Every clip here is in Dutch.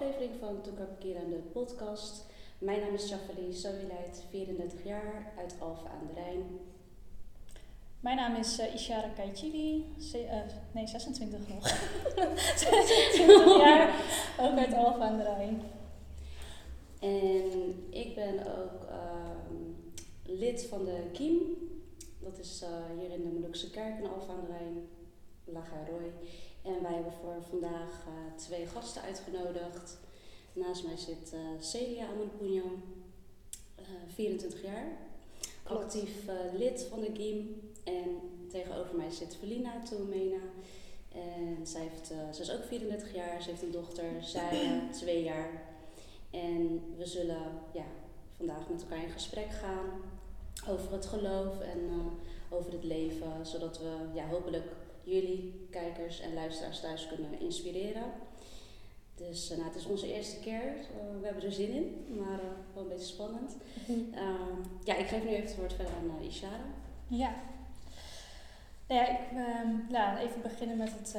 aflevering van Toekapkier en de podcast. Mijn naam is Jafali Sowilijt, 34 jaar, uit Alphen aan de Rijn. Mijn naam is uh, Ishara Kaichili, uh, nee 26 nog. 26 jaar, ook uit Alphen aan de Rijn. En ik ben ook uh, lid van de KIEM. Dat is uh, hier in de Molukse Kerk in Alphen aan de Rijn, Roy. En wij hebben voor vandaag uh, twee gasten uitgenodigd. Naast mij zit uh, Celia Amanpunyo, uh, 24 jaar. Klopt. Actief lid van de GIM. En tegenover mij zit Felina Toemena. En zij, heeft, ze is ook 34 jaar. Ze heeft een dochter, zij twee jaar. En we zullen ja, vandaag met elkaar in gesprek gaan over het geloof en over het leven. Zodat we ja, hopelijk jullie, kijkers en luisteraars thuis kunnen inspireren. Dus uh, nou, het is onze eerste keer. Uh, we hebben er zin in, maar uh, wel een beetje spannend. Ehm, ja, ik geef nu even het woord verder aan Ishara. Ja. Nou ja, ik um, even beginnen met het,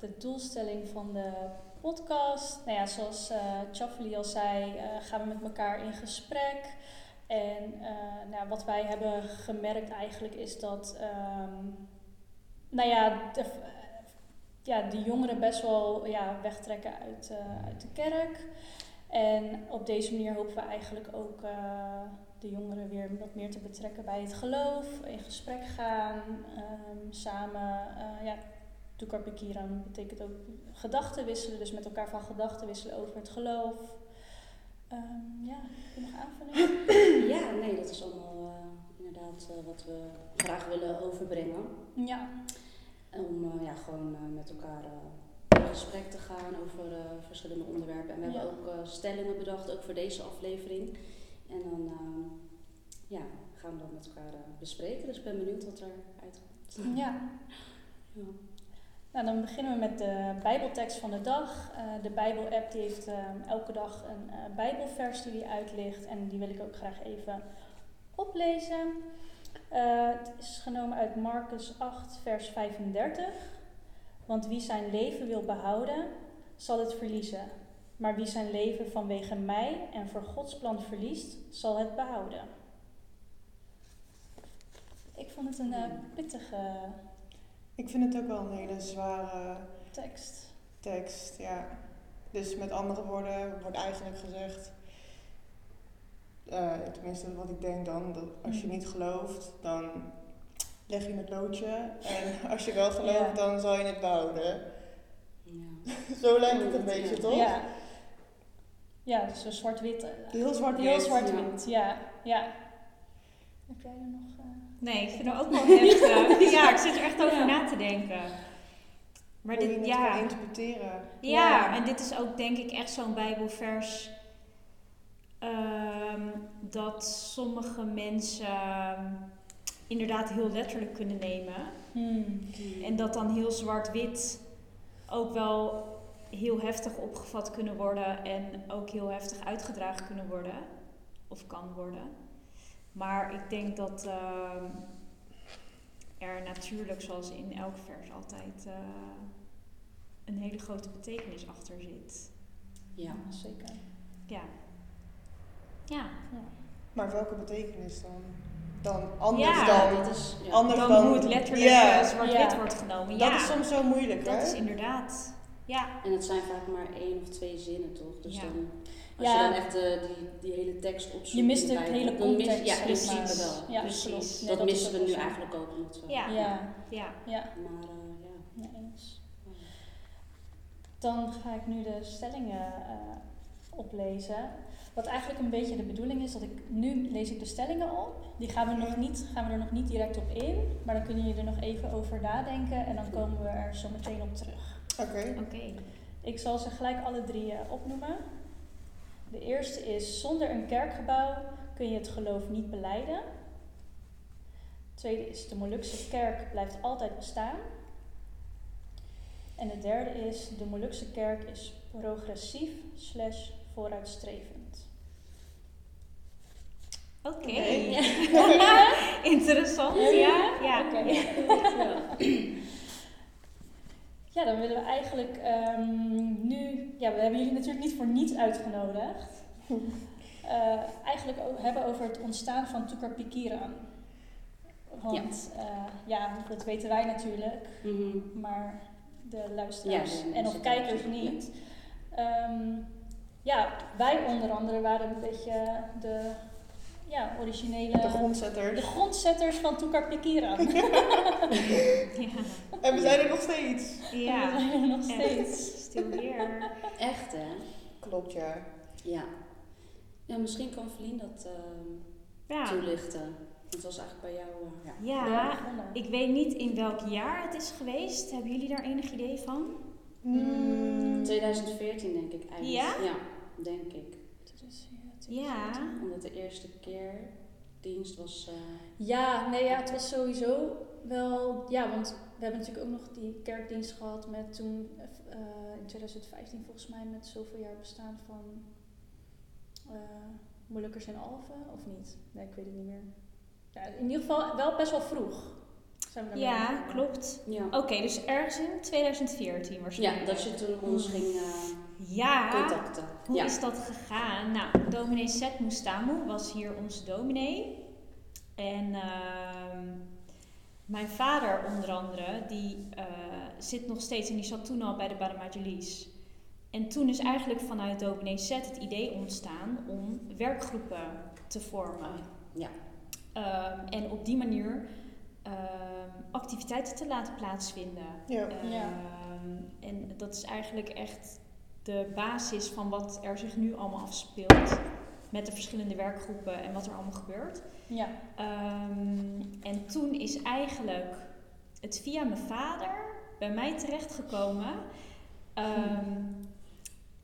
de doelstelling van de podcast. Nou ja, zoals uh, Chaffeli al zei, gaan we met elkaar in gesprek. En nou, wat wij hebben gemerkt eigenlijk is dat um, nou ja, de, ja, de jongeren best wel ja, wegtrekken uit, uh, uit de kerk. En op deze manier hopen we eigenlijk ook uh, de jongeren weer wat meer te betrekken bij het geloof, in gesprek gaan, um, samen. Uh, ja, Toekarpikiran betekent ook gedachten wisselen, dus met elkaar van gedachten wisselen over het geloof. Um, ja, je nog aanvullen? ja, nee, dat is allemaal inderdaad wat we graag willen overbrengen. Ja. Om uh, ja, gewoon uh, met elkaar uh, in gesprek te gaan over verschillende onderwerpen. En we ja. hebben ook stellingen bedacht, ook voor deze aflevering. En dan ja, gaan we dat met elkaar bespreken. Dus ik ben benieuwd wat er uitkomt. Ja. ja. Nou, dan beginnen we met de Bijbeltekst van de dag. de Bijbel-app die heeft elke dag een Bijbelvers die uitlicht. En die wil ik ook graag even oplezen. Uh, het is genomen uit Marcus 8, vers 35. Want wie zijn leven wil behouden, zal het verliezen. Maar wie zijn leven vanwege mij en voor Gods plan verliest, zal het behouden. Ik vond het een uh, pittige. Ik vind het ook wel een hele zware tekst. Tekst, ja. Dus met andere woorden wordt eigenlijk gezegd: uh, tenminste wat ik denk dan, dat als je mm. niet gelooft, dan leg je het loodje. En als je wel gelooft, dan zal je het behouden. Ja. Zo lijkt het een beetje, toch? Ja. Ja, zo zwart-wit. Heel zwart-wit. Heel zwart-wit, ja. ja. Heb jij er nog... Uh... Nee, ik vind het ook wel heftig. ja, ik zit er echt over na te denken. Maar dit, ja. interpreteren. Ja, ja, en dit is ook denk ik echt zo'n bijbelvers Ehm, dat sommige mensen ehm, inderdaad heel letterlijk kunnen nemen. Hmm. En dat dan heel zwart-wit ook wel heel heftig opgevat kunnen worden en ook heel heftig uitgedragen kunnen worden. Of kan worden. Maar ik denk dat uh, er natuurlijk, zoals in elk vers, altijd uh, een hele grote betekenis achter zit. Ja, zeker. Ja. Ja. Maar welke betekenis dan? Dan anders dan, dat is, anders dan, hoe het letterlijk ja. zwart-wit wordt genomen. Dat is soms zo moeilijk, dat hè? Dat is inderdaad. Ja. En het zijn vaak maar één of twee zinnen, toch? Dus dan, als je dan echt uh, die, die hele tekst opzoekt. Je mist het hele context. Mis, ja, precies. wel. Ja, precies. Dat, dat missen we nu eigenlijk ook. Omdat we, ja. Ja. ja. ja. Maar uh, ja. ja eens. Dan ga ik nu de stellingen uh, oplezen. Wat eigenlijk een beetje de bedoeling is, dat ik nu lees ik de stellingen op. Die gaan we, nog niet, gaan we er nog niet direct op in, maar dan kunnen jullie er nog even over nadenken en dan komen we er zo meteen op terug. Oké. Oké. Ik zal ze gelijk alle drie uh, opnoemen. De eerste is: zonder een kerkgebouw kun je het geloof niet beleiden. De tweede is: de Molukse kerk blijft altijd bestaan. En de derde is: de Molukse kerk is progressief slash vooruitstrevend. Oké. Interessant, ja. ja. Ja, dan willen we eigenlijk ehm, nu... Ja, we hebben jullie natuurlijk niet voor niets uitgenodigd. Eh, eigenlijk hebben over het ontstaan van Tukar Pikiran. Want ja. ja, dat weten wij natuurlijk, Mhm. maar de luisteraars Ja, en of kijkers niet. Ehm, ja, wij onder andere waren een beetje de ja, originele... De grondzetters. de grondzetters van Tukar Pikiran. Ja. En we zijn er nog steeds. We Ja. zijn er nog steeds. Still here. Echt hè? Klopt, ja. Ja. Ja, misschien kan Verlien dat ehm, Ja. toelichten. Het was eigenlijk bij jou. eh, ja. Ik weet niet in welk jaar het is geweest. Hebben jullie daar enig idee van? Mm. 2014 denk ik eigenlijk. Ja? Ja, denk ik. Dus, Ja. Omdat de eerste keer dienst was. eh, Ja, nee, ja, het was sowieso wel. Ja, want we hebben natuurlijk ook nog die kerkdienst gehad met toen eh, in 2015 volgens mij met zoveel jaar bestaan van eh Molukkers en Alphen, of niet? Nee, ik weet het niet meer. Ja, in ieder geval wel best wel vroeg. Zijn we Ja, klopt. ja. Oké, dus ergens in 2014 ja, waarschijnlijk. dat je toen ons ging eh, Ja, contacten. hoe ja. is dat gegaan? Nou, dominee Seth Mustamu was hier onze dominee. En ehm, mijn vader onder andere, die eh, zit nog steeds en die zat toen al bij de Badamajalis. En toen is eigenlijk vanuit dominee Seth het idee ontstaan om werkgroepen te vormen. Ja. Ehm, en op die manier ehm, activiteiten te laten plaatsvinden. Ja. Ja. Ehm, en dat is eigenlijk echt de basis van wat er zich nu allemaal afspeelt. Met de verschillende werkgroepen en wat er allemaal gebeurt. Ja, Ehm, en toen is eigenlijk het via mijn vader bij mij terechtgekomen. ehm,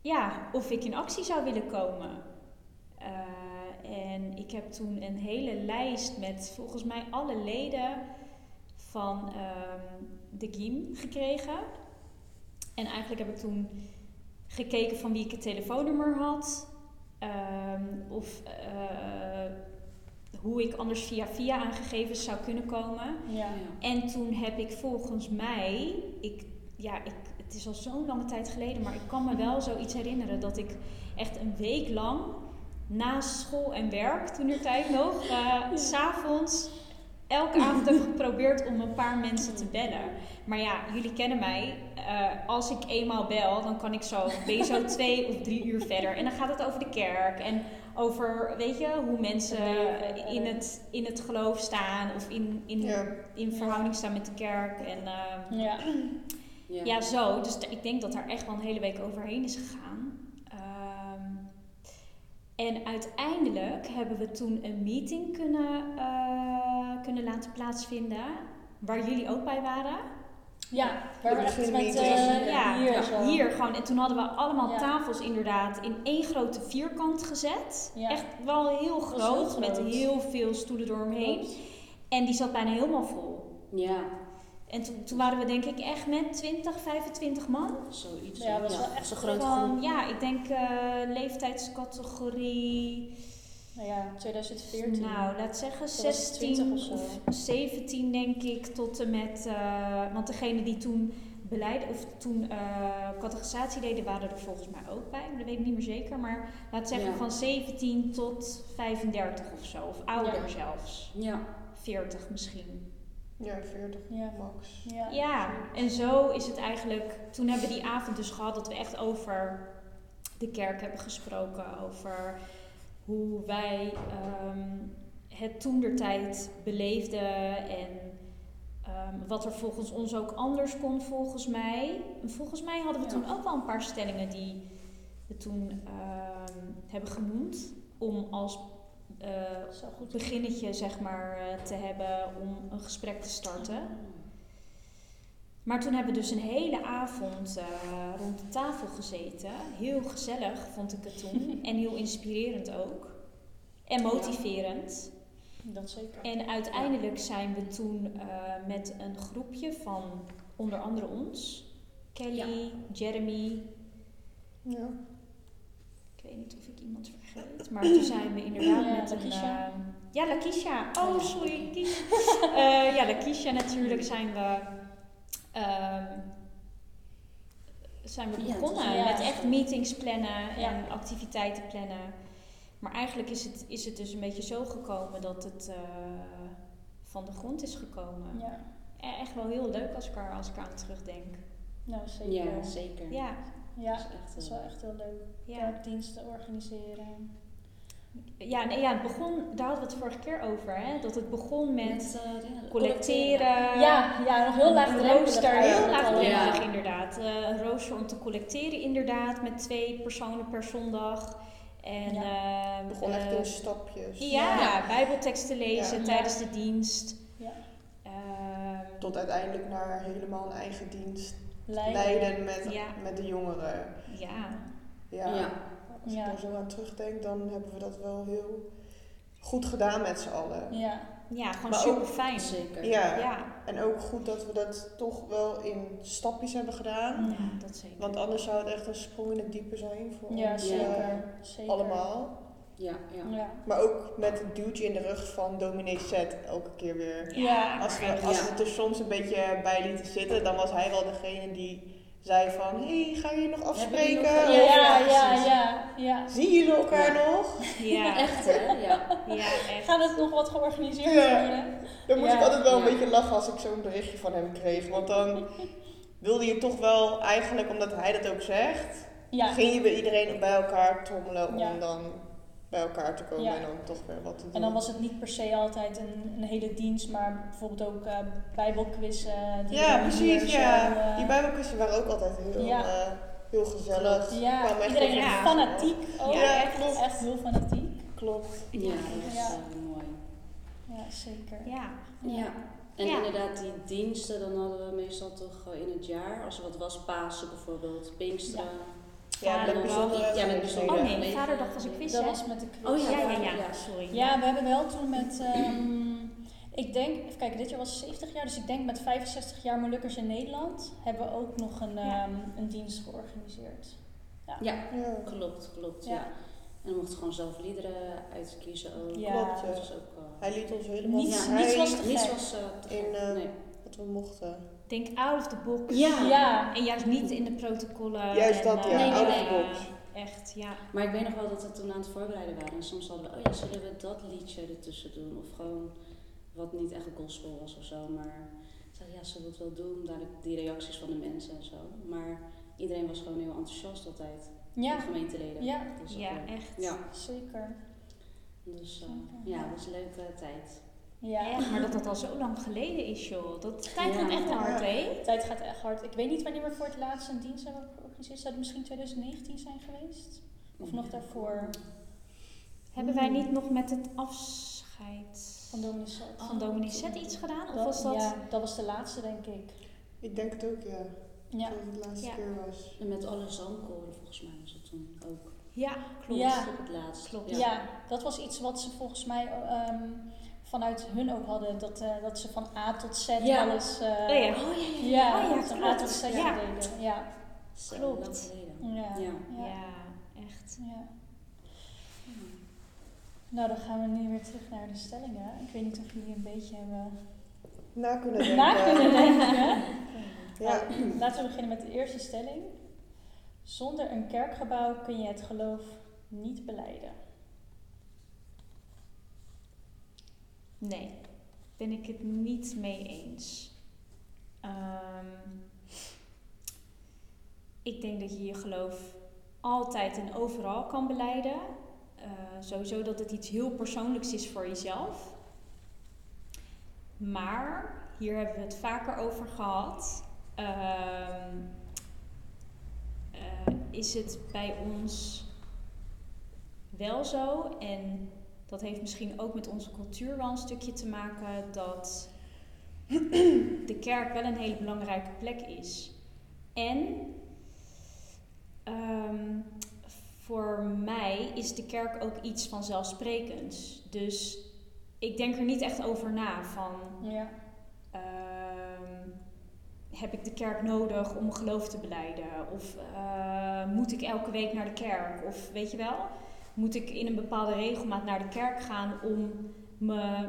ja, of ik in actie zou willen komen. Eh, en ik heb toen een hele lijst met volgens mij alle leden van ehm, de GIM gekregen. En eigenlijk heb ik toen gekeken van wie ik het telefoonnummer had. ehm, of eh, hoe ik anders via via aan gegevens zou kunnen komen. ja. En toen heb ik volgens mij, ik, ja, ik, het is al zo'n lange tijd geleden, maar ik kan me wel zoiets herinneren dat ik echt een week lang na school en werk, toen er tijd nog, eh, s s'avonds elke avond heb geprobeerd om een paar mensen te bellen. Maar ja, jullie kennen mij. Eh, als ik eenmaal bel, dan kan ik zo, ben je zo twee of drie uur verder. En dan gaat het over de kerk en over, weet je, hoe mensen in het, in het geloof staan of in, in, Ja. in verhouding staan met de kerk. En eh, Ja. Ja. ja, zo. Dus ik denk dat daar echt wel een hele week overheen is gegaan. Ehm, en uiteindelijk hebben we toen een meeting kunnen, eh, kunnen laten plaatsvinden. Waar jullie ook bij waren. Ja, waar we echt met beginmeeting. eh, Ja, hier ja, zo. Hier gewoon. En toen hadden we allemaal Ja. tafels inderdaad in één grote vierkant gezet. Ja. Echt wel heel groot, met heel veel stoelen eromheen. Klopt. En die zat bijna helemaal vol. Ja, En toen, toen waren we denk ik echt met 20, 25 man. zoiets. Ja, was wel echt grote groep. ja, ik denk eh, leeftijdscategorie. Nou ja, 2014. Nou, laat zeggen was 16 20 of, of zo. 17 denk ik, tot en met... eh, want degene die toen beleid of toen eh categorisatie deden, waren er volgens mij ook bij. Maar dat weet ik niet meer zeker. Maar laat zeggen Ja. van 17 tot 35 of zo. Of ouder Ja. zelfs. Ja, 40 misschien. Ja, 40 Ja. max. Ja. Ja, en zo is het eigenlijk. Toen hebben we die avond dus gehad dat we echt over de kerk hebben gesproken. Over hoe wij ehm, het toen der tijd beleefden en ehm, wat er volgens ons ook anders kon, volgens mij. En volgens mij hadden we Ja. toen ook wel een paar stellingen die we toen ehm, hebben genoemd. Om als eh, beginnetje zeg maar eh, te hebben om een gesprek te starten. Maar toen hebben we dus een hele avond eh, rond de tafel gezeten. Heel gezellig vond ik het toen. en heel inspirerend ook. En motiverend. Dat zeker. En uiteindelijk zijn we toen eh, met een groepje van onder andere ons. Kelly, Jeremy. Ja. Ik weet niet of ik iemand vergeet. Maar toen zijn we inderdaad Ja, met een... Eh, ja, Lakisha. Oh, Oh, sorry. Eh, ja, Lakisha natuurlijk zijn we... ehm, zijn we begonnen ja. met echt meetings plannen Ja. en activiteiten plannen. Maar eigenlijk is het, is het dus een beetje zo gekomen dat het eh, van de grond is gekomen. Ja, E- Echt wel heel leuk als ik er, als ik aan terugdenk. nou zeker. Ja, zeker. Ja, Ja, Dat is echt, dat is wel echt heel leuk. ja. Werkdiensten organiseren. Ja, nee, ja, het begon, daar hadden we het vorige keer over, hè? dat het begon met Met, eh, collecteren. ja, ja, nog heel laagdrempelig. rooster, heel laagdrempelig Ja. inderdaad. Eh, een rooster om te collecteren inderdaad, met twee personen per zondag. En Ja. eh, Het begon echt eh, in stapjes. Ja, Ja. bijbelteksten lezen Ja. tijdens de dienst. Ja. Ehm, Tot uiteindelijk naar helemaal een eigen dienst Leiden. leiden met, Ja. met de jongeren. ja. Ja. Ja. Als ik Ja. daar zo aan terugdenk, dan hebben we dat wel heel goed gedaan met z'n allen. Ja, ja, gewoon Maar ook- super fijn. Zeker. Ja. Ja. En ook goed dat we dat toch wel in stapjes hebben gedaan. ja, dat zeker. Want anders zou het echt een sprong in het diepe zijn voor ja ons zeker. eh, zeker. allemaal. Ja, ja. Ja. Maar ook met het duwtje in de rug van dominee Zet elke keer weer. Ja. Als we, als Ja. we het er soms een beetje bij lieten zitten, dan was hij wel degene die zei van... Hé, hey, ga je nog afspreken? nog- Ja, ja, Ja, ja, precies. ja, ja. Zien jullie elkaar nog? Ja, Echt hè? Ja. ja, echt. Gaat het nog wat georganiseerd Ja. worden? Dan moest Ja. ik altijd wel een Ja. beetje lachen als ik zo'n berichtje van hem kreeg. Want dan wilde je toch wel eigenlijk, omdat hij dat ook zegt... Ja. ging je bij iedereen bij elkaar trommelen om Ja. dan bij elkaar te komen Ja. en dan toch weer wat te doen. En dan was het niet per se altijd een, een hele dienst, maar bijvoorbeeld ook eh bijbelquizzen. die Ja, precies, ja. zo, eh, Die bijbelkussen waren ook altijd heel, Ja. eh, heel gezellig. Ja, Kwam echt iedereen Ja. fanatiek ook. Ja, echt, klopt. echt heel fanatiek. Klopt. Ja, dat is Ja. eh, mooi. Ja, zeker. Ja. Ja. En Ja. inderdaad, die diensten, dan hadden we meestal toch eh, in het jaar, als er wat was, Pasen bijvoorbeeld, Pinksteren. Ja, met bijzondere Ja, met bijzondere Oh nee, vaderdag was een quiz, Dat was met de quiz. Oh Ja, ja, vader- ja, sorry. Ja, we hebben wel toen met, ehm, ik denk, even kijken, dit jaar was 70 jaar, dus ik denk met 65 jaar Molukkers in Nederland hebben we ook nog een, Ja. ehm, een dienst georganiseerd. Ja, Ja. klopt, klopt. Ja. Ja. En we mochten gewoon zelf liederen uitkiezen ook. Ja. Klopt, Dat was ook... eh, Hij liet ons helemaal Niets- vrij niets was te niets was eh, te In, eh, nee. wat we mochten. Denk out of the box. Ja. Ja, En juist niet in de protocollen. Juist en, dat, eh, ja, Nee, nee, out of the box. Echt, ja. Maar ik weet nog wel dat we toen aan het voorbereiden waren. En soms hadden we, oh ja, zullen we dat liedje ertussen doen? Of gewoon wat niet echt gospel was of zo. Maar ik zei, ja, zullen we het wel doen? Daar die reacties van de mensen en zo. Maar iedereen was gewoon heel enthousiast altijd. ja, De gemeenteleden. ja, Ja, eh, echt. Ja, zeker. dus eh, Zeker. ja, dat was een leuke tijd. Ja, Echt, maar dat dat al zo lang geleden is, joh. Dat tijd Ja. gaat echt hard, hè? tijd gaat echt hard. Ik weet niet wanneer we voor het laatst een dienst hebben georganiseerd. Zou het misschien 2019 zijn geweest? Of nog daarvoor? Hebben wij niet nog met het afscheid Van Dominee Zet. van Dominee Zet iets gedaan? Of Dat- was dat... Ja, dat was de laatste, denk ik. Ik denk het ook, ja. Ja. Dat het de laatste Ja. keer was. En met alle zangkoren volgens mij was het toen ook. Ja, klopt. Ja. Het laatst. Klopt. Ja. dat was iets wat ze volgens mij ehm, vanuit hun ook hadden. Dat, eh, dat ze van A tot Z Ja. alles... eh, Oh ja. Oh ja, ja, Ja, Oh ja, van A tot Z Ja. deden. Ja. Klopt. Ja. Ja. Ja. Ja, echt. Ja. Nou, dan gaan we nu weer terug naar de stellingen. Ik weet niet of jullie een beetje hebben Na kunnen denken. na kunnen denken. Ja. Nou, laten we beginnen met de eerste stelling. Zonder een kerkgebouw kun je het geloof niet beleiden. Nee, ben ik het niet mee eens. Ehm, ik denk dat je je geloof altijd en overal kan beleiden. Eh, sowieso dat het iets heel persoonlijks is voor jezelf. Maar, hier hebben we het vaker over gehad. ehm, eh, is het bij ons wel zo en dat heeft misschien ook met onze cultuur wel een stukje te maken dat de kerk wel een hele belangrijke plek is. En ehm, voor mij is de kerk ook iets vanzelfsprekends. Dus ik denk er niet echt over na van Ja. ehm, heb ik de kerk nodig om mijn geloof te beleiden? Of eh, moet ik elke week naar de kerk? Of weet je wel? Moet ik in een bepaalde regelmaat naar de kerk gaan om, me,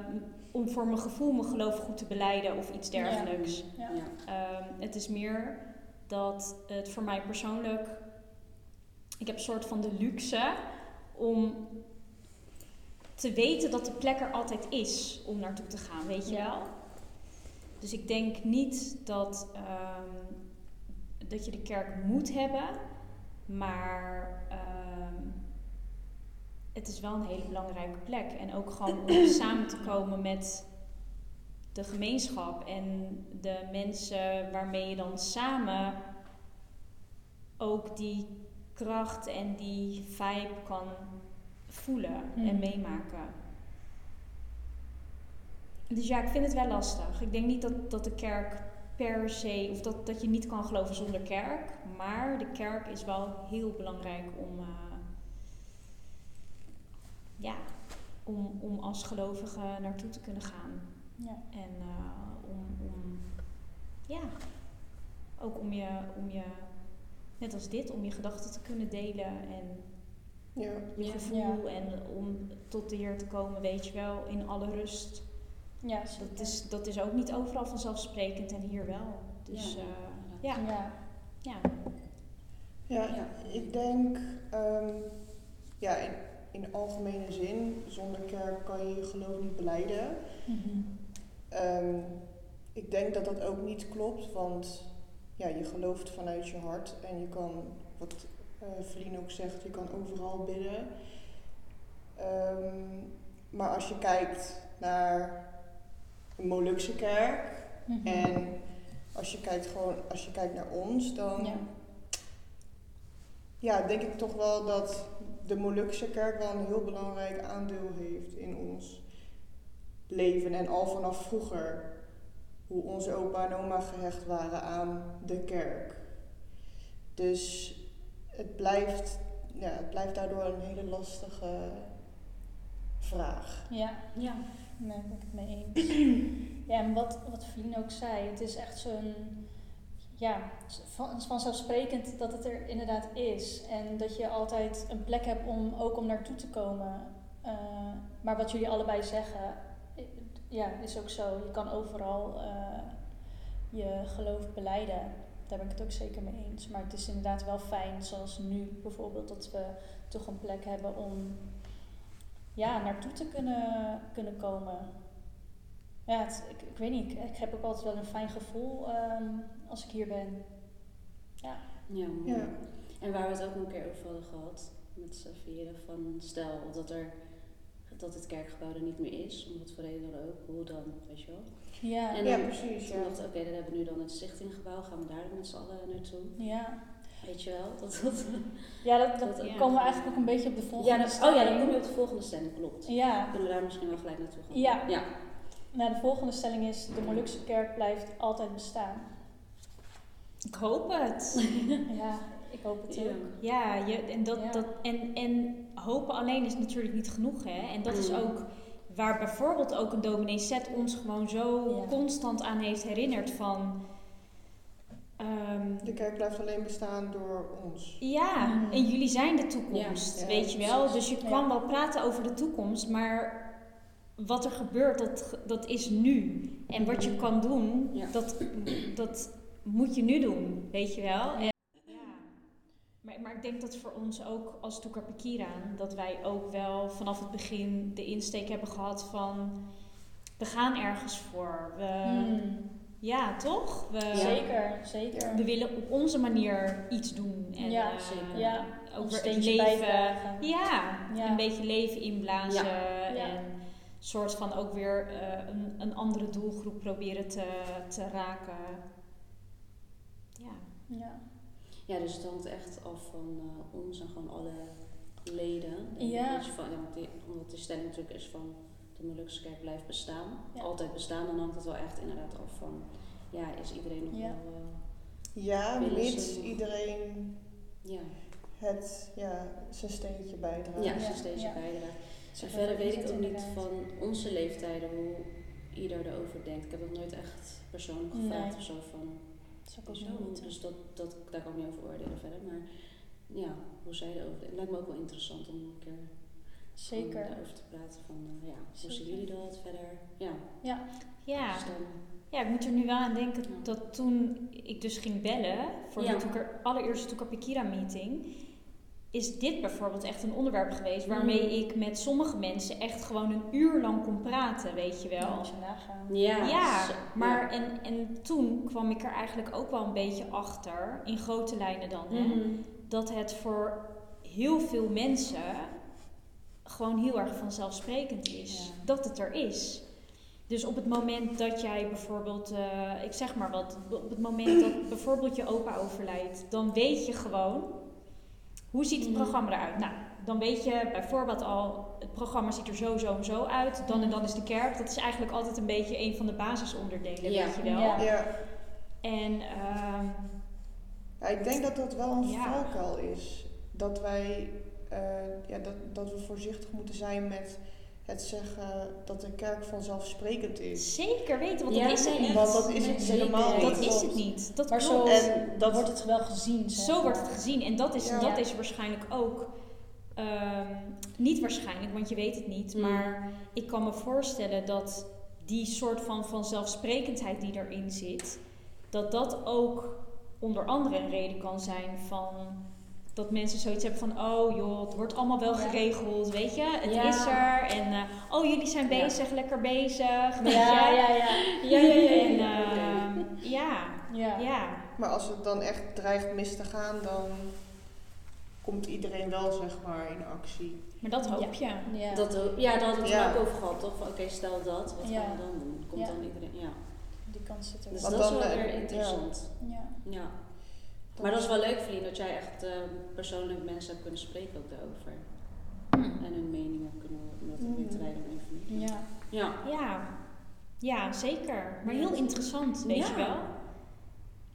om voor mijn gevoel mijn geloof goed te beleiden of iets dergelijks? Ja. Ja. Ehm, het is meer dat het voor mij persoonlijk. Ik heb een soort van de luxe om te weten dat de plek er altijd is om naartoe te gaan, weet je Ja. wel? Dus ik denk niet dat, ehm, dat je de kerk moet hebben, maar ehm, het is wel een hele belangrijke plek. En ook gewoon om samen te komen met de gemeenschap en de mensen waarmee je dan samen ook die kracht en die vibe kan voelen en Hmm. meemaken. Dus ja, ik vind het wel lastig. Ik denk niet dat, dat de kerk per se, of dat, dat je niet kan geloven zonder kerk, maar de kerk is wel heel belangrijk om, eh, ja, om, om als gelovige naartoe te kunnen gaan. Ja. En eh, om, om, ja, ook om je, om je, net als dit, om je gedachten te kunnen delen en Ja. je Ja. gevoel en om tot de Heer te komen, weet je wel, in alle rust. Ja, Dat zeker. is, dat is ook niet overal vanzelfsprekend en hier wel. Dus Ja, eh, ja, Ja. ja. Ja, Ja. ik denk, ehm, ja, in, in algemene zin, zonder kerk kan je je geloof niet beleiden. Mhm. Ehm, ik denk dat dat ook niet klopt, want ja, je gelooft vanuit je hart en je kan, wat Vlien ook zegt, je kan overal bidden. Ehm, maar als je kijkt naar een Molukse kerk Mhm. en als je kijkt gewoon, als je kijkt naar ons, dan Ja. ja, denk ik toch wel dat de Molukse kerk wel een heel belangrijk aandeel heeft in ons leven. En al vanaf vroeger, hoe onze opa en oma gehecht waren aan de kerk. Dus het blijft, ja, het blijft daardoor een hele lastige vraag. Ja, Ja. nee, daar ben ik het mee eens. ja, en wat, wat ook zei, het is echt zo'n, ja, van, vanzelfsprekend dat het er inderdaad is. En dat je altijd een plek hebt om ook om naartoe te komen. Eh, maar wat jullie allebei zeggen, ja, is ook zo. Je kan overal eh, je geloof beleiden. Daar ben ik het ook zeker mee eens. Maar het is inderdaad wel fijn, zoals nu bijvoorbeeld, dat we toch een plek hebben om ja, naartoe te kunnen, kunnen komen. Ja, ik, ik weet niet. Ik, ik heb ook altijd wel een fijn gevoel ehm, als ik hier ben. Ja. Ja, mooi. Ja. En waar we het ook een keer over hadden gehad met z'n vieren, van stel dat er dat het kerkgebouw er niet meer is, om wat voor reden dan ook, hoe dan, weet je wel. Ja. En Ja, precies, Toen ja. dacht ik, oké, dan hebben we nu dan het stichtinggebouw, gaan we daar dan met z'n allen naartoe, Ja, weet je wel. Dat, dat, ja dat, dat Dat- ja. komen we eigenlijk ook een beetje op de volgende ja, dat, oh ja, dan kom je op de volgende stelling, klopt. Ja, Kunnen we daar misschien wel gelijk naartoe gaan? Ja. Ja. nou, de volgende stelling is: de Molukse kerk blijft altijd bestaan. Ik hoop het. Ja, ik hoop het ook. Ja, je, en, dat, Ja. Dat, en, en hopen alleen is natuurlijk niet genoeg. Hè? En dat is Mm. ook waar bijvoorbeeld ook een dominee Zet ons gewoon zo Ja. constant aan heeft herinnerd van... ehm, De kerk blijft alleen bestaan door ons. ja, Mm. en jullie zijn de toekomst, Ja, ja, weet je wel. precies. Dus je Ja. kan wel praten over de toekomst, maar wat er gebeurt, dat, dat is nu. En wat je Mhm. kan doen, Ja. dat, dat moet je nu doen, weet je wel. En, ja. maar, maar ik denk dat voor ons ook als Toekar dat wij ook wel vanaf het begin de insteek hebben gehad van... We gaan ergens voor. We, Hmm. Ja, toch? We, Zeker, zeker. we willen op onze manier iets doen. En, Ja, eh, zeker. Ja, ook het leven. bijdragen. Ja, Ja. een beetje leven inblazen. Ja. En soort van ook weer eh, een, een andere doelgroep proberen te, te raken. Ja. Ja. Dus het hangt echt af van eh, ons en gewoon alle leden. En Ja. van, ja, omdat die stelling natuurlijk is van de Molukse kerk blijft bestaan. Ja. Altijd bestaan, dan hangt het wel echt inderdaad af van, ja, is iedereen nog Ja. wel, eh, Ja, mits iedereen ja, het, ja, zijn steentje bijdraagt. ja, steeds Ja. bijdraagt. Zo En verder weet ik ook niet van onze leeftijden hoe ieder erover denkt. Ik heb dat nooit echt persoonlijk gevraagd Nee. of zo van, Dat zou ik ook zo, niet dus dat, dat, daar kan ik niet over oordelen verder. Maar ja, hoe zij erover. Het lijkt me ook wel interessant om een keer Zeker. Daarover te praten van, eh, ja, hoe zien jullie dat verder? Ja, Ja, dus dan, Ja, ik moet er nu wel aan denken Ja. dat toen ik dus ging bellen voor Ja. de allereerste Toekapikira meeting, is dit bijvoorbeeld echt een onderwerp geweest waarmee Mm. ik met sommige mensen echt gewoon een uur lang kon praten, weet je wel. Ja, als je nagaan. Ja, Ja, zo- maar en, en toen kwam ik er eigenlijk ook wel een beetje achter, in grote lijnen dan, hè, Mhm. dat het voor heel veel mensen gewoon heel erg vanzelfsprekend is Ja. dat het er is. Dus op het moment dat jij bijvoorbeeld, eh, ik zeg maar wat, op het moment dat bijvoorbeeld je opa overlijdt, dan weet je gewoon hoe ziet het Mhm. programma eruit. Nou, dan weet je bijvoorbeeld al, het programma ziet er zo, zo en zo uit. Dan en dan is de kerk. Dat is eigenlijk altijd een beetje een van de basisonderdelen, Ja. weet je wel. Ja. Ja. En ehm, Ja, ik denk dat dat wel een Ja. valkuil is. Dat wij, eh, ja, dat, dat we voorzichtig moeten zijn met het zeggen dat de kerk vanzelfsprekend is. zeker weten, want Ja, dat is het niet. Want dat is het helemaal niet. Dat is het niet. Dat Maar zo klopt. En dat wordt het wel gezien. zeg Zo wordt het gezien. En dat is, Ja. dat is waarschijnlijk ook. ehm, niet waarschijnlijk, want je weet het niet. Mm. Maar ik kan me voorstellen dat die soort van vanzelfsprekendheid die erin zit, dat dat ook onder andere een reden kan zijn van dat mensen zoiets hebben van, oh joh, het wordt allemaal wel Ja. geregeld, weet je, het Ja. is er. En eh, oh, jullie zijn Ja. bezig, lekker bezig. weet Ja, je. ja, ja. Ja, ja, ja, ja, En ja. ehm, ja, ja. ja. Maar als het dan echt dreigt mis te gaan, dan komt iedereen wel zeg maar in actie. Maar dat hoop je. Ja. Dat, ja, daar hadden we het Ja. ook over gehad, toch? Van, Oké, stel dat, wat Ja. gaan we dan doen? Komt Ja. dan iedereen, ja. Die kans zit er Dus. Want dat is dan, wel eh, weer ja. interessant. Ja. Ja. Maar dat is wel leuk, Vlie, dat jij echt eh, persoonlijk mensen hebt kunnen spreken ook daarover. En hun mening ook kunnen om dat een of andere manier. Ja. Ja. Ja, ja zeker. Maar Ja. heel interessant, weet Ja. je wel.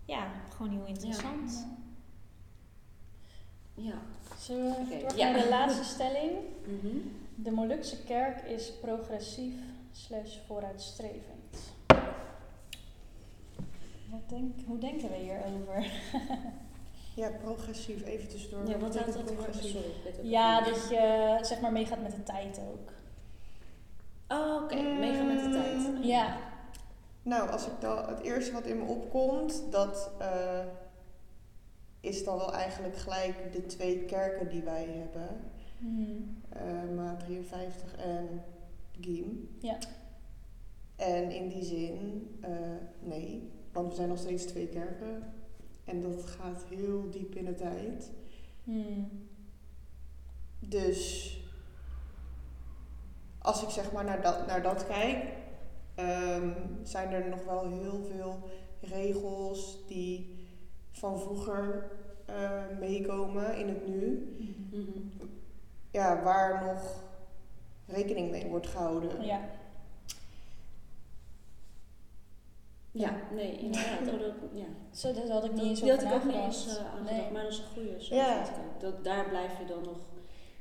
Ja, gewoon heel interessant. Ja. Zullen we ja. naar de laatste stelling? Mhm. De Molukse kerk is progressief slash vooruitstrevend. Wat denk, hoe denken we hierover? Ja, progressief, even tussendoor. Ja, wat houdt dat progressief? Ja, dat je zeg maar meegaat met de tijd ook. Oh, oké. Meegaan met de tijd. Ja. Nou, als ik dan het eerste wat in me opkomt, dat eh, is dan wel eigenlijk gelijk de twee kerken die wij hebben. Hmm. eh Ma 53 en Giem. Ja. En in die zin, eh, nee, want we zijn nog steeds twee kerken. En dat gaat heel diep in de tijd. Hmm. Dus als ik zeg maar naar dat, naar dat kijk, ehm, zijn er nog wel heel veel regels die van vroeger eh, meekomen in het nu. Mhm. Ja, waar nog rekening mee wordt gehouden. Ja. Ja, nee, inderdaad. Oh, dat, ja. Zo, daar had ik niet Dat, eens die had over ik ook niet eens uh, Nee. maar dat is een goede. Zo Ja. vind ik ook. Dat, daar blijf je dan nog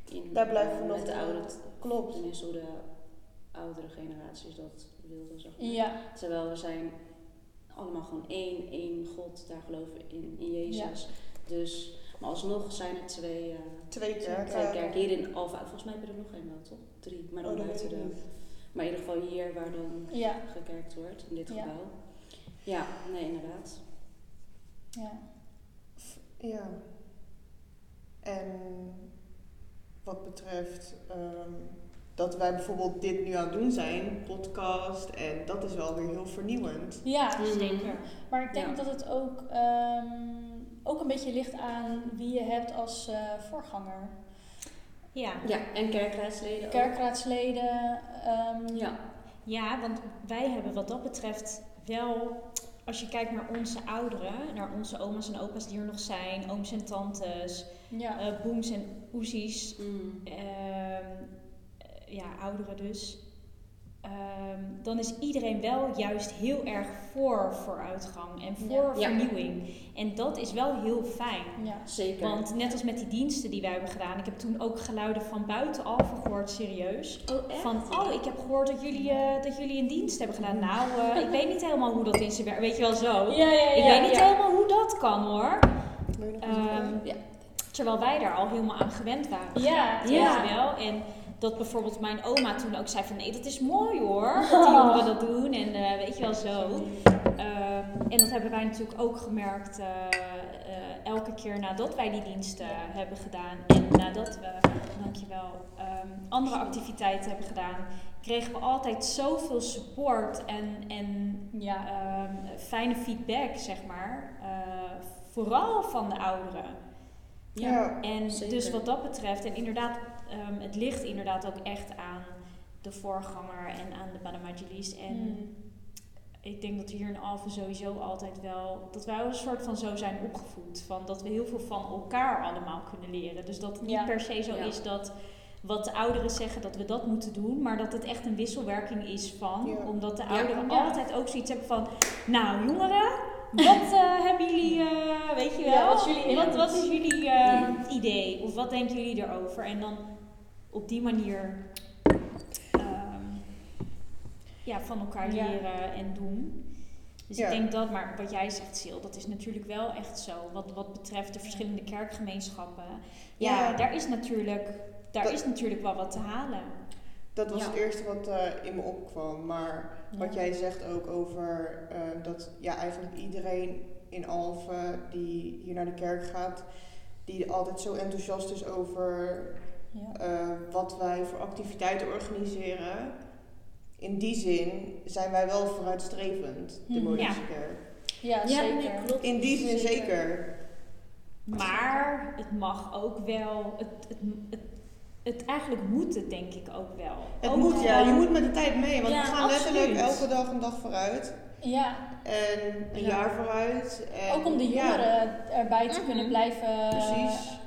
in. Daar blijven we eh, nog Met de oude, Klopt. tenminste hoe de oudere generaties dat wilden, zeg maar. Ja. Terwijl we zijn allemaal gewoon één, één God, daar geloven we in, in Jezus. Dus, maar alsnog zijn er twee, eh Twee twee kerken. Hier in Alfa, volgens mij heb je er nog één wel, toch? Drie, maar dan Oh, dat buiten de... Maar in ieder geval hier waar dan Ja. gekerkt wordt, in dit Ja. gebouw. Ja, nee, inderdaad. Ja. Ja. En wat betreft ehm, dat wij bijvoorbeeld dit nu aan het doen zijn, podcast, en dat is wel weer heel vernieuwend. Ja, Mhm. Zeker. maar ik denk Ja. dat het ook, ehm, ook een beetje ligt aan wie je hebt als eh, voorganger. Ja. Ja, en kerkraadsleden ook. Kerkraadsleden. ehm, Ja. ja, want wij hebben wat dat betreft wel, als je kijkt naar onze ouderen, naar onze oma's en opa's die er nog zijn, ooms en tantes, ja. eh booms en oezies, Mm. ehm, eh, ja, ouderen dus. Ehm, dan is iedereen wel juist heel erg voor vooruitgang en voor Ja. vernieuwing. En dat is wel heel fijn. ja. Zeker. Want net als met die diensten die wij hebben gedaan, ik heb toen ook geluiden van buitenaf gehoord, serieus. oh, echt? Van, oh, ik heb gehoord dat jullie, eh, dat jullie een dienst hebben gedaan. Nou, eh, ik weet niet helemaal hoe dat in zijn werk. Weet je wel zo? Ja, ja, ja. ik weet niet helemaal hoe dat kan hoor. Ja. Terwijl wij daar al helemaal aan gewend waren. Ja, ja. wel? En dat bijvoorbeeld mijn oma toen ook zei van nee, dat is mooi hoor, dat die jongeren dat doen en eh, weet je wel zo. Ehm, en dat hebben wij natuurlijk ook gemerkt eh, eh, elke keer nadat wij die diensten hebben gedaan en nadat we, dankjewel, ehm andere activiteiten hebben gedaan, kregen we altijd zoveel support en, en Ja. ehm, fijne feedback, zeg maar. eh, vooral van de ouderen. Ja. En zeker. dus wat dat betreft, en inderdaad, ehm, het ligt inderdaad ook echt aan de voorganger en aan de Badamajilis. En Mm. ik denk dat we hier in Alphen sowieso altijd wel, dat wij wel een soort van zo zijn opgevoed. Van dat we heel veel van elkaar allemaal kunnen leren. Dus dat het niet Ja. per se zo Ja. is dat wat de ouderen zeggen dat we dat moeten doen, maar dat het echt een wisselwerking is van. Ja. Omdat de ouderen Ja. altijd ook zoiets hebben van, nou jongeren, wat eh, hebben jullie, eh, weet je wel, Ja, wat jullie wat is jullie eh, idee? Of wat denken jullie erover? En dan op die manier ehm, ja, van elkaar Ja. leren en doen. Dus Ja. ik denk dat, maar wat jij zegt, Sil, dat is natuurlijk wel echt zo. Wat, wat betreft de verschillende kerkgemeenschappen. Ja, Ja. daar is natuurlijk, daar Dat- is natuurlijk wel wat te halen. Dat was het eerste wat eh, in me opkwam. Maar wat jij zegt ook over eh, dat ja, eigenlijk iedereen in Alphen die hier naar de kerk gaat, die altijd zo enthousiast is over Ja. eh, wat wij voor activiteiten organiseren. In die zin zijn wij wel vooruitstrevend, de Mhm. Modische Ja. kerk. Ja, Ja, zeker. nee, klopt. In die zin zeker. Maar het mag ook wel, het, het, het, het eigenlijk moet het denk ik ook wel. Het Ook moet, ja, je moet met de tijd mee. Want Ja, we gaan letterlijk absoluut. elke dag een dag vooruit. Ja, En een Ja. jaar vooruit. En, ook om de ja, jongeren erbij te Mhm. kunnen blijven Precies.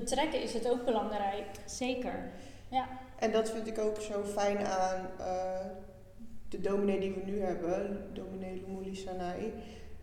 Betrekken is het ook belangrijk. Zeker. En dat vind ik ook zo fijn aan eh, de dominee die we nu hebben, dominee Lumuli Sanai.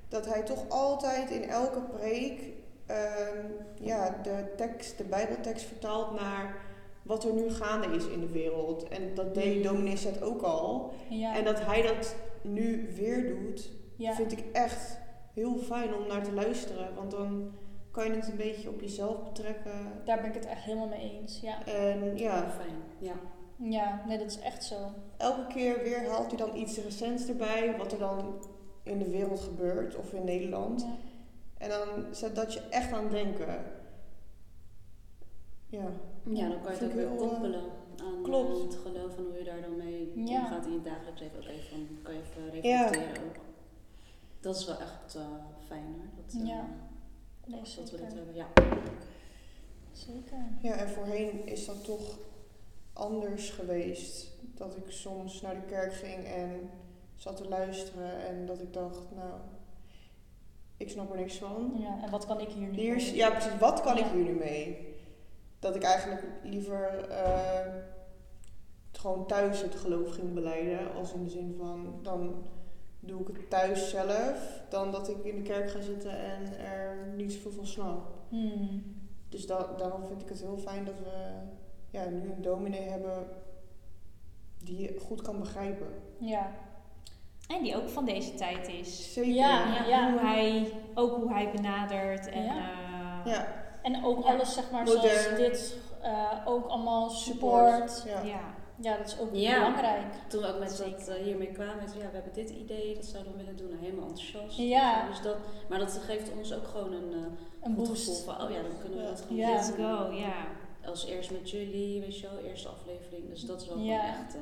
Dat hij toch altijd in elke preek ehm, ja, de tekst, de bijbeltekst vertaalt naar wat er nu gaande is in de wereld. En dat deed Mm. dominee Zet ook al. Ja, En dat hij dat nu weer doet, ja. vind ik echt heel fijn om naar te luisteren. Want dan kan je het een beetje op jezelf betrekken. daar ben ik het echt helemaal mee eens. Ja, En ja, Fijn, ja. ja nee, dat is echt zo. elke keer weer haalt hij dan iets recents erbij, wat er dan in de wereld gebeurt of in Nederland. Ja. En dan zet dat je echt aan het denken. Ja, Ja, dan kan je het ook weer eh, koppelen aan eh, klopt. het geloof en hoe je daar dan mee Ja. omgaat in je dagelijks leven. Ook even, kan je even reflecteren ook. Dat is wel echt eh, fijn hoor. Dat, Ja. Nee, dat we dat hebben, ja. Zeker. ja, en voorheen is dat toch anders geweest. Dat ik soms naar de kerk ging en zat te luisteren en dat ik dacht, nou, ik snap er niks van. Ja, en wat kan ik hier nu Hier, mee? ja, precies. Wat kan ik hier nu mee? Dat ik eigenlijk liever eh, gewoon thuis het geloof ging beleiden. Als in de zin van, dan doe ik het thuis zelf. Dan dat ik in de kerk ga zitten en er niet zoveel van snap. Hmm. Dus da daarom vind ik het heel fijn dat we ja, nu een dominee hebben die je goed kan begrijpen. Ja. En die ook van deze tijd is. Zeker. Ja. Ja, Hoe hij, ook hoe hij benadert. En, Ja. eh, Ja, En ook Ja. alles, zeg maar, Modern. zoals dit, eh, ook allemaal support. support. Ja. Ja. Dat is ook Ja. belangrijk. Toen we ook met Zeker. dat eh, hiermee kwamen, met, ja, we hebben dit idee, dat zouden we willen doen. Nou, helemaal enthousiast. Ja. Dus dat, maar dat geeft ons ook gewoon een, eh Een goed boost. gevoel van, oh ja, dan kunnen we dat gewoon Ja. Let's doen. go, ja. Als eerst met jullie, weet je wel, eerste aflevering. Dus dat is wel Ja. gewoon echt, eh,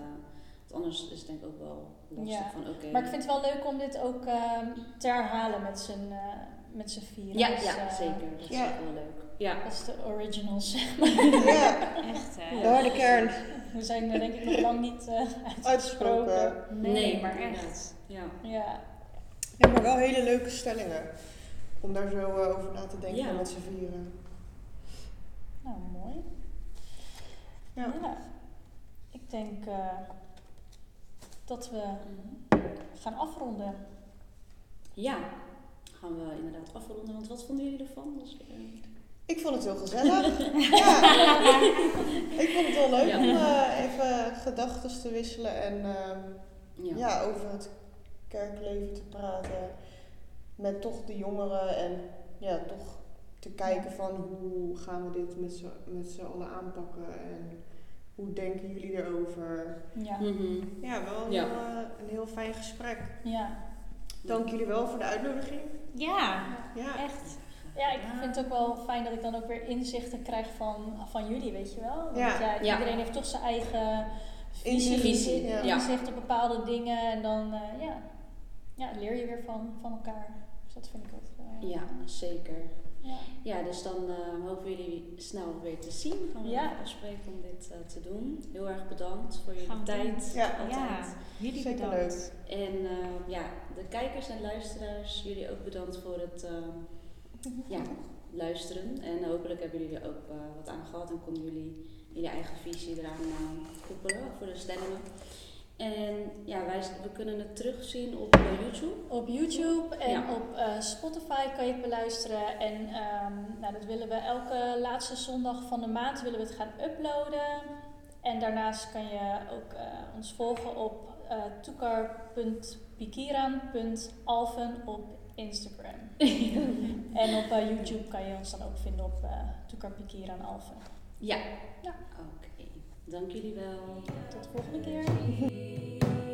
want anders is het denk ik ook wel lastig Ja. van, oké. Maar ik vind het wel leuk om dit ook ehm, te herhalen met z'n eh, met z'n vieren. Ja, Dus, ja, eh, zeker. Dat is Ja. ook wel leuk. Ja. Dat is de originals. ja, Echt, hè? de harde kern. We zijn er denk ik nog lang niet eh, uitgesproken. Uitgesproken. Nee, maar echt. Ja. Ja, Ja, maar wel hele leuke stellingen. Om daar zo eh, over na te denken Ja. met z'n vieren. nou mooi. Ja. Ik denk eh, dat we Mhm. gaan afronden. Ja, gaan we inderdaad afronden. Want wat vonden jullie ervan? Als, eh, Ik vond het heel gezellig. ja. Ik vond het wel leuk Ja. om eh, even gedachten te wisselen en ehm, ja. ja, over het kerkleven te praten. Met toch de jongeren en ja, toch te kijken van hoe gaan we dit met z'n met z'n allen aanpakken. En hoe denken jullie erover? Ja. Mhm. Ja, wel een, Ja. Heel, eh, een heel fijn gesprek. Ja. Dank jullie wel voor de uitnodiging. Ja, Ja, echt. Ja, ik vind het ook wel fijn dat ik dan ook weer inzichten krijg van, van jullie, weet je wel. Want Ja. iedereen heeft toch zijn eigen visie, Inzicht, visie ja. inzicht op bepaalde dingen. En dan eh, ja, ja, leer je weer van, van elkaar. Dus dat vind ik ook. eh, Ja, zeker. Ja. Ja, dus dan eh, hopen we jullie snel weer te zien. Gaan we Ja. afspreken om dit eh, te doen. Heel erg bedankt voor jullie Gaan tijd. Ja. Altijd. Ja, jullie zeker bedankt. leuk. En eh, ja, de kijkers en luisteraars, jullie ook bedankt voor het ja, luisteren. En hopelijk hebben jullie er ook wat aan gehad en konden jullie jullie eigen visie eraan eh, koppelen voor de stellingen. En ja, wij, we kunnen het terugzien op eh, YouTube. Op YouTube en Ja. op eh, Spotify kan je het beluisteren. En ehm, nou, dat willen we elke laatste zondag van de maand willen we het gaan uploaden. En daarnaast kan je ook eh, ons volgen op eh toekar.pikiran.alven op Instagram. en op YouTube kan je ons dan ook vinden op uh, Toekar Pikiran Alven. Ja. Ja. Oké. Dank jullie wel. Tot de volgende keer.